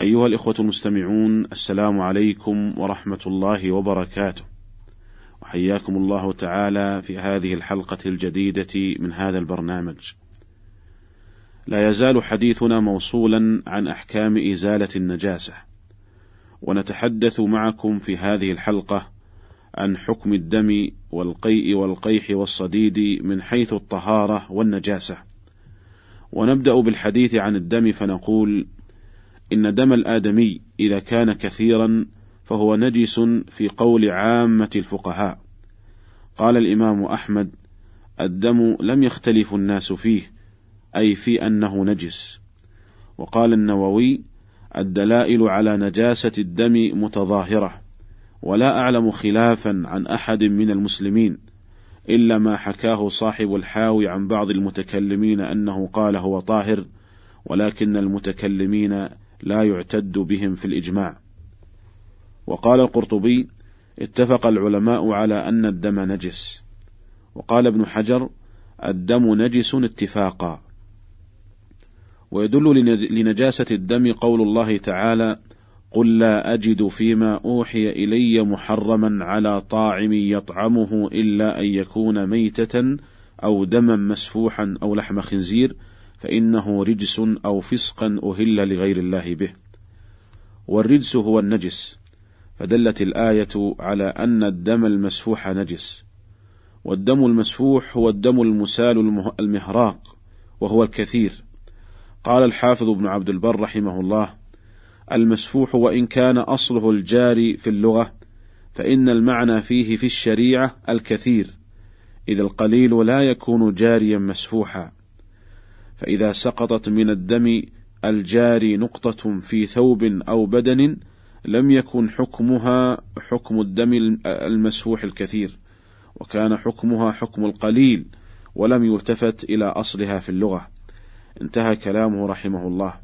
أيها الإخوة المستمعون السلام عليكم ورحمة الله وبركاته. وحياكم الله تعالى في هذه الحلقة الجديدة من هذا البرنامج. لا يزال حديثنا موصولا عن أحكام إزالة النجاسة. ونتحدث معكم في هذه الحلقة عن حكم الدم والقيء والقيح والصديد من حيث الطهارة والنجاسة. ونبدأ بالحديث عن الدم فنقول إن دم الآدمي إذا كان كثيرا فهو نجس في قول عامة الفقهاء. قال الإمام أحمد الدم لم يختلف الناس فيه أي في أنه نجس. وقال النووي الدلائل على نجاسة الدم متظاهرة ولا أعلم خلافا عن أحد من المسلمين إلا ما حكاه صاحب الحاوي عن بعض المتكلمين أنه قال هو طاهر ولكن المتكلمين لا يعتد بهم في الإجماع. وقال القرطبي اتفق العلماء على أن الدم نجس. وقال ابن حجر الدم نجس اتفاقا. ويدل لنجاسة الدم قول الله تعالى قل لا أجد فيما أوحي إلي محرما على طاعم يطعمه إلا أن يكون ميتة أو دما مسفوحا أو لحم خنزير فإنه رجس أو فسقا أهل لغير الله به. والرجس هو النجس. فدلت الآية على أن الدم المسفوح نجس. والدم المسفوح هو الدم المسال المهراق وهو الكثير. قال الحافظ ابن عبد البر رحمه الله المسفوح وإن كان أصله الجاري في اللغة فإن المعنى فيه في الشريعة الكثير إذ القليل لا يكون جاريا مسفوحا. فإذا سقطت من الدم الجاري نقطة في ثوب أو بدن لم يكن حكمها حكم الدم المسفوح الكثير وكان حكمها حكم القليل ولم يلتفت إلى أصلها في اللغة. انتهى كلامه رحمه الله.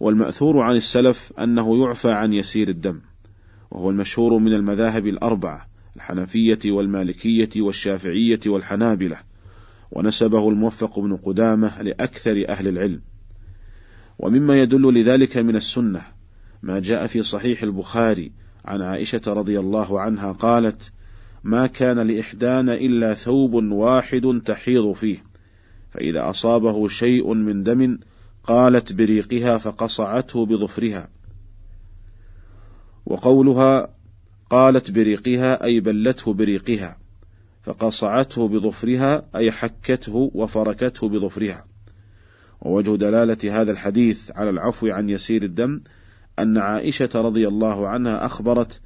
والمأثور عن السلف أنه يعفى عن يسير الدم وهو المشهور من المذاهب الأربعة الحنفية والمالكية والشافعية والحنابلة. ونسبه الموفق بن قدامة لأكثر أهل العلم. ومما يدل لذلك من السنة ما جاء في صحيح البخاري عن عائشة رضي الله عنها قالت ما كان لإحدانا إلا ثوب واحد تحيض فيه فإذا أصابه شيء من دم قالت بريقها فقصعته بظفرها. وقولها قالت بريقها أي بلته بريقها. فقصعته بظفرها أي حكته وفركته بظفرها. ووجه دلالة هذا الحديث على العفو عن يسير الدم أن عائشة رضي الله عنها أخبرت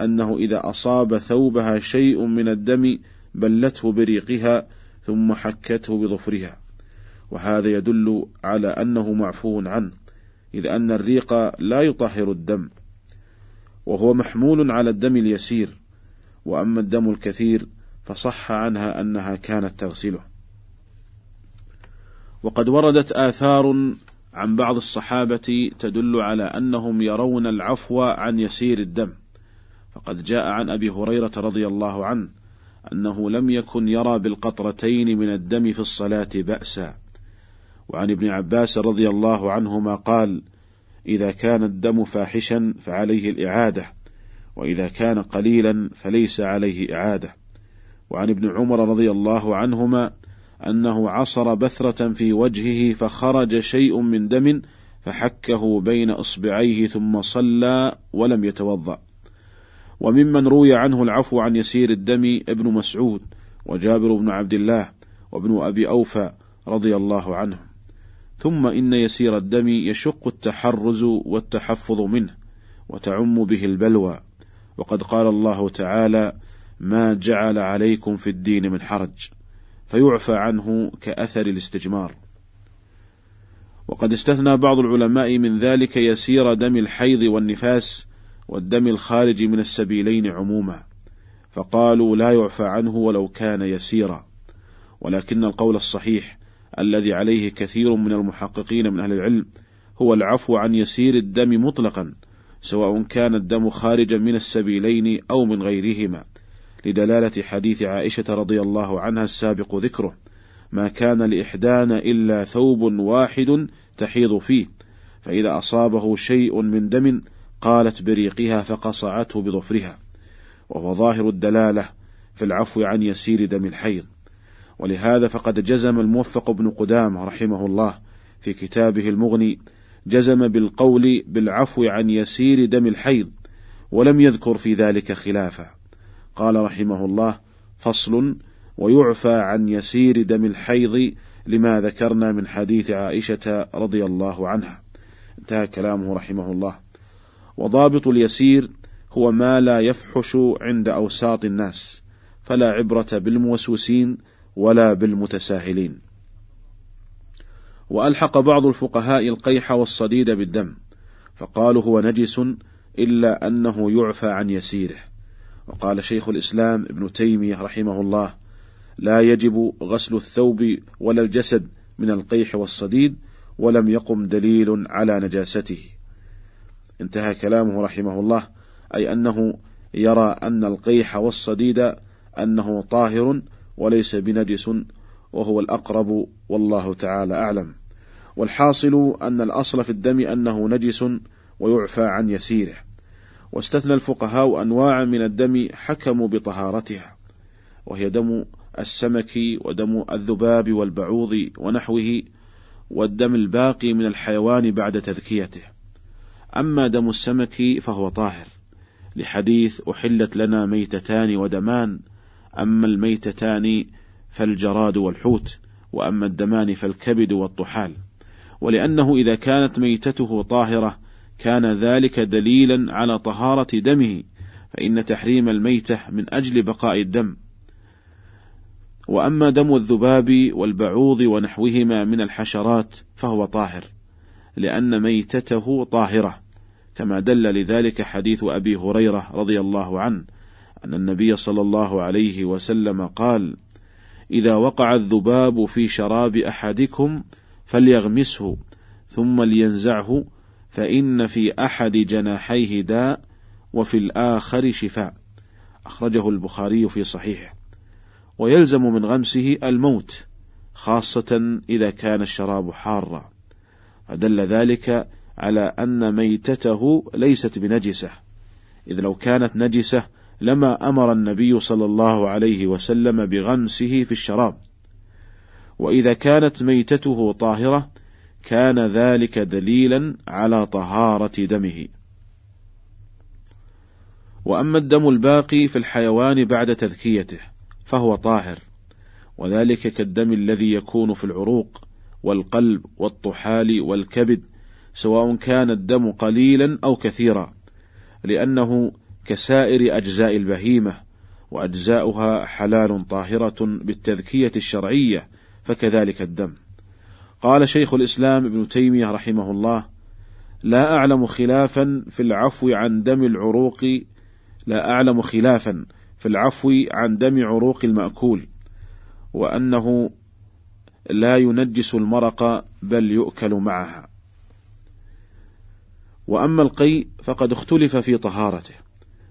أنه إذا أصاب ثوبها شيء من الدم بلته بريقها ثم حكته بظفرها. وهذا يدل على أنه معفو عنه إذ أن الريق لا يطهر الدم. وهو محمول على الدم اليسير وأما الدم الكثير فصح عنها أنها كانت تغسله. وقد وردت آثار عن بعض الصحابة تدل على أنهم يرون العفو عن يسير الدم. فقد جاء عن أبي هريرة رضي الله عنه أنه لم يكن يرى بالقطرتين من الدم في الصلاة بأسا. وعن ابن عباس رضي الله عنهما قال إذا كان الدم فاحشا فعليه الإعادة وإذا كان قليلا فليس عليه إعادة. وعن ابن عمر رضي الله عنهما أنه عصر بثرة في وجهه فخرج شيء من دم فحكه بين إصبعيه ثم صلى ولم يتوضأ. وممن روي عنه العفو عن يسير الدم ابن مسعود وجابر بن عبد الله وابن أبي أوفى رضي الله عنهم. ثم إن يسير الدم يشق التحرز والتحفظ منه وتعم به البلوى. وقد قال الله تعالى ما جعل عليكم في الدين من حرج فيعفى عنه كأثر الاستجمار. وقد استثنى بعض العلماء من ذلك يسير دم الحيض والنفاس والدم الخارج من السبيلين عموما فقالوا لا يعفى عنه ولو كان يسيرا. ولكن القول الصحيح الذي عليه كثير من المحققين من أهل العلم هو العفو عن يسير الدم مطلقا سواء كان الدم خارجا من السبيلين أو من غيرهما. لدلالة حديث عائشة رضي الله عنها السابق ذكره ما كان لإحدانا إلا ثوب واحد تحيض فيه فإذا أصابه شيء من دم قالت بريقها فقصعته بظفرها. وهو ظاهر الدلالة في العفو عن يسير دم الحيض. ولهذا فقد جزم الموفق بن قدامة رحمه الله في كتابه المغني جزم بالقول بالعفو عن يسير دم الحيض ولم يذكر في ذلك خلافا. قال رحمه الله فصل ويعفى عن يسير دم الحيض لما ذكرنا من حديث عائشة رضي الله عنها. انتهى كلامه رحمه الله. وضابط اليسير هو ما لا يفحش عند أوساط الناس فلا عبرة بالموسوسين ولا بالمتساهلين. وألحق بعض الفقهاء القيح والصديد بالدم فقالوا هو نجس إلا أنه يعفى عن يسيره. وقال شيخ الإسلام ابن تيمية رحمه الله لا يجب غسل الثوب ولا الجسد من القيح والصديد ولم يقم دليل على نجاسته. انتهى كلامه رحمه الله أي أنه يرى أن القيح والصديد أنه طاهر وليس بنجس وهو الأقرب والله تعالى أعلم. والحاصل أن الأصل في الدم أنه نجس ويعفى عن يسيره. واستثنى الفقهاء أنواع من الدم حكموا بطهارتها وهي دم السمك ودم الذباب والبعوض ونحوه والدم الباقي من الحيوان بعد تذكيته. أما دم السمك فهو طاهر لحديث أحلت لنا ميتتان ودمان أما الميتتان فالجراد والحوت وأما الدمان فالكبد والطحال. ولأنه إذا كانت ميتته طاهرة كان ذلك دليلا على طهارة دمه فإن تحريم الميتة من أجل بقاء الدم. وأما دم الذباب والبعوض ونحوهما من الحشرات فهو طاهر لأن ميتته طاهرة كما دل لذلك حديث أبي هريرة رضي الله عنه أن النبي صلى الله عليه وسلم قال: إذا وقع الذباب في شراب أحدكم فليغمسه ثم لينزعه فإن في أحد جناحيه داء وفي الآخر شفاء. أخرجه البخاري في صحيحه. ويلزم من غمسه الموت خاصة إذا كان الشراب حارا. فدل ذلك على أن ميتته ليست بنجسة، إذ لو كانت نجسة لما أمر النبي صلى الله عليه وسلم بغمسه في الشراب. وإذا كانت ميتته طاهرة كان ذلك دليلا على طهارة دمه. وأما الدم الباقي في الحيوان بعد تذكيته فهو طاهر، وذلك كالدم الذي يكون في العروق والقلب والطحال والكبد سواء كان الدم قليلا أو كثيرا لأنه كسائر أجزاء البهيمة وأجزاؤها حلال طاهرة بالتذكية الشرعية فكذلك الدم قال شيخ الإسلام ابن تيمية رحمه الله لا أعلم خلافا في العفو عن دم العروق لا أعلم خلافا في العفو عن دم عروق المأكول وأنه لا ينجس المرق بل يؤكل معها. وأما القيء فقد اختلف في طهارته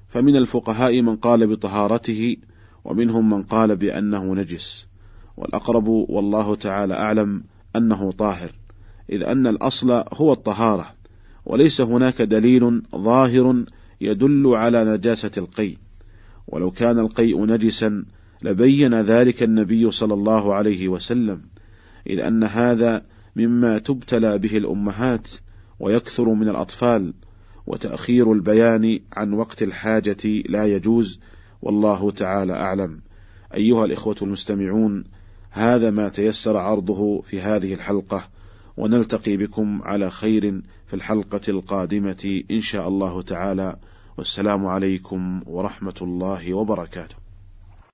فمن الفقهاء من قال بطهارته ومنهم من قال بأنه نجس. والأقرب والله تعالى أعلم أنه طاهر إذ أن الأصل هو الطهارة وليس هناك دليل ظاهر يدل على نجاسة القيء ولو كان القيء نجسا لبين ذلك النبي صلى الله عليه وسلم إذ أن هذا مما تبتلى به الأمهات ويكثر من الأطفال وتأخير البيان عن وقت الحاجة لا يجوز والله تعالى أعلم. أيها الإخوة المستمعون هذا ما تيسر عرضه في هذه الحلقة ونلتقي بكم على خير في الحلقة القادمة إن شاء الله تعالى. والسلام عليكم ورحمة الله وبركاته.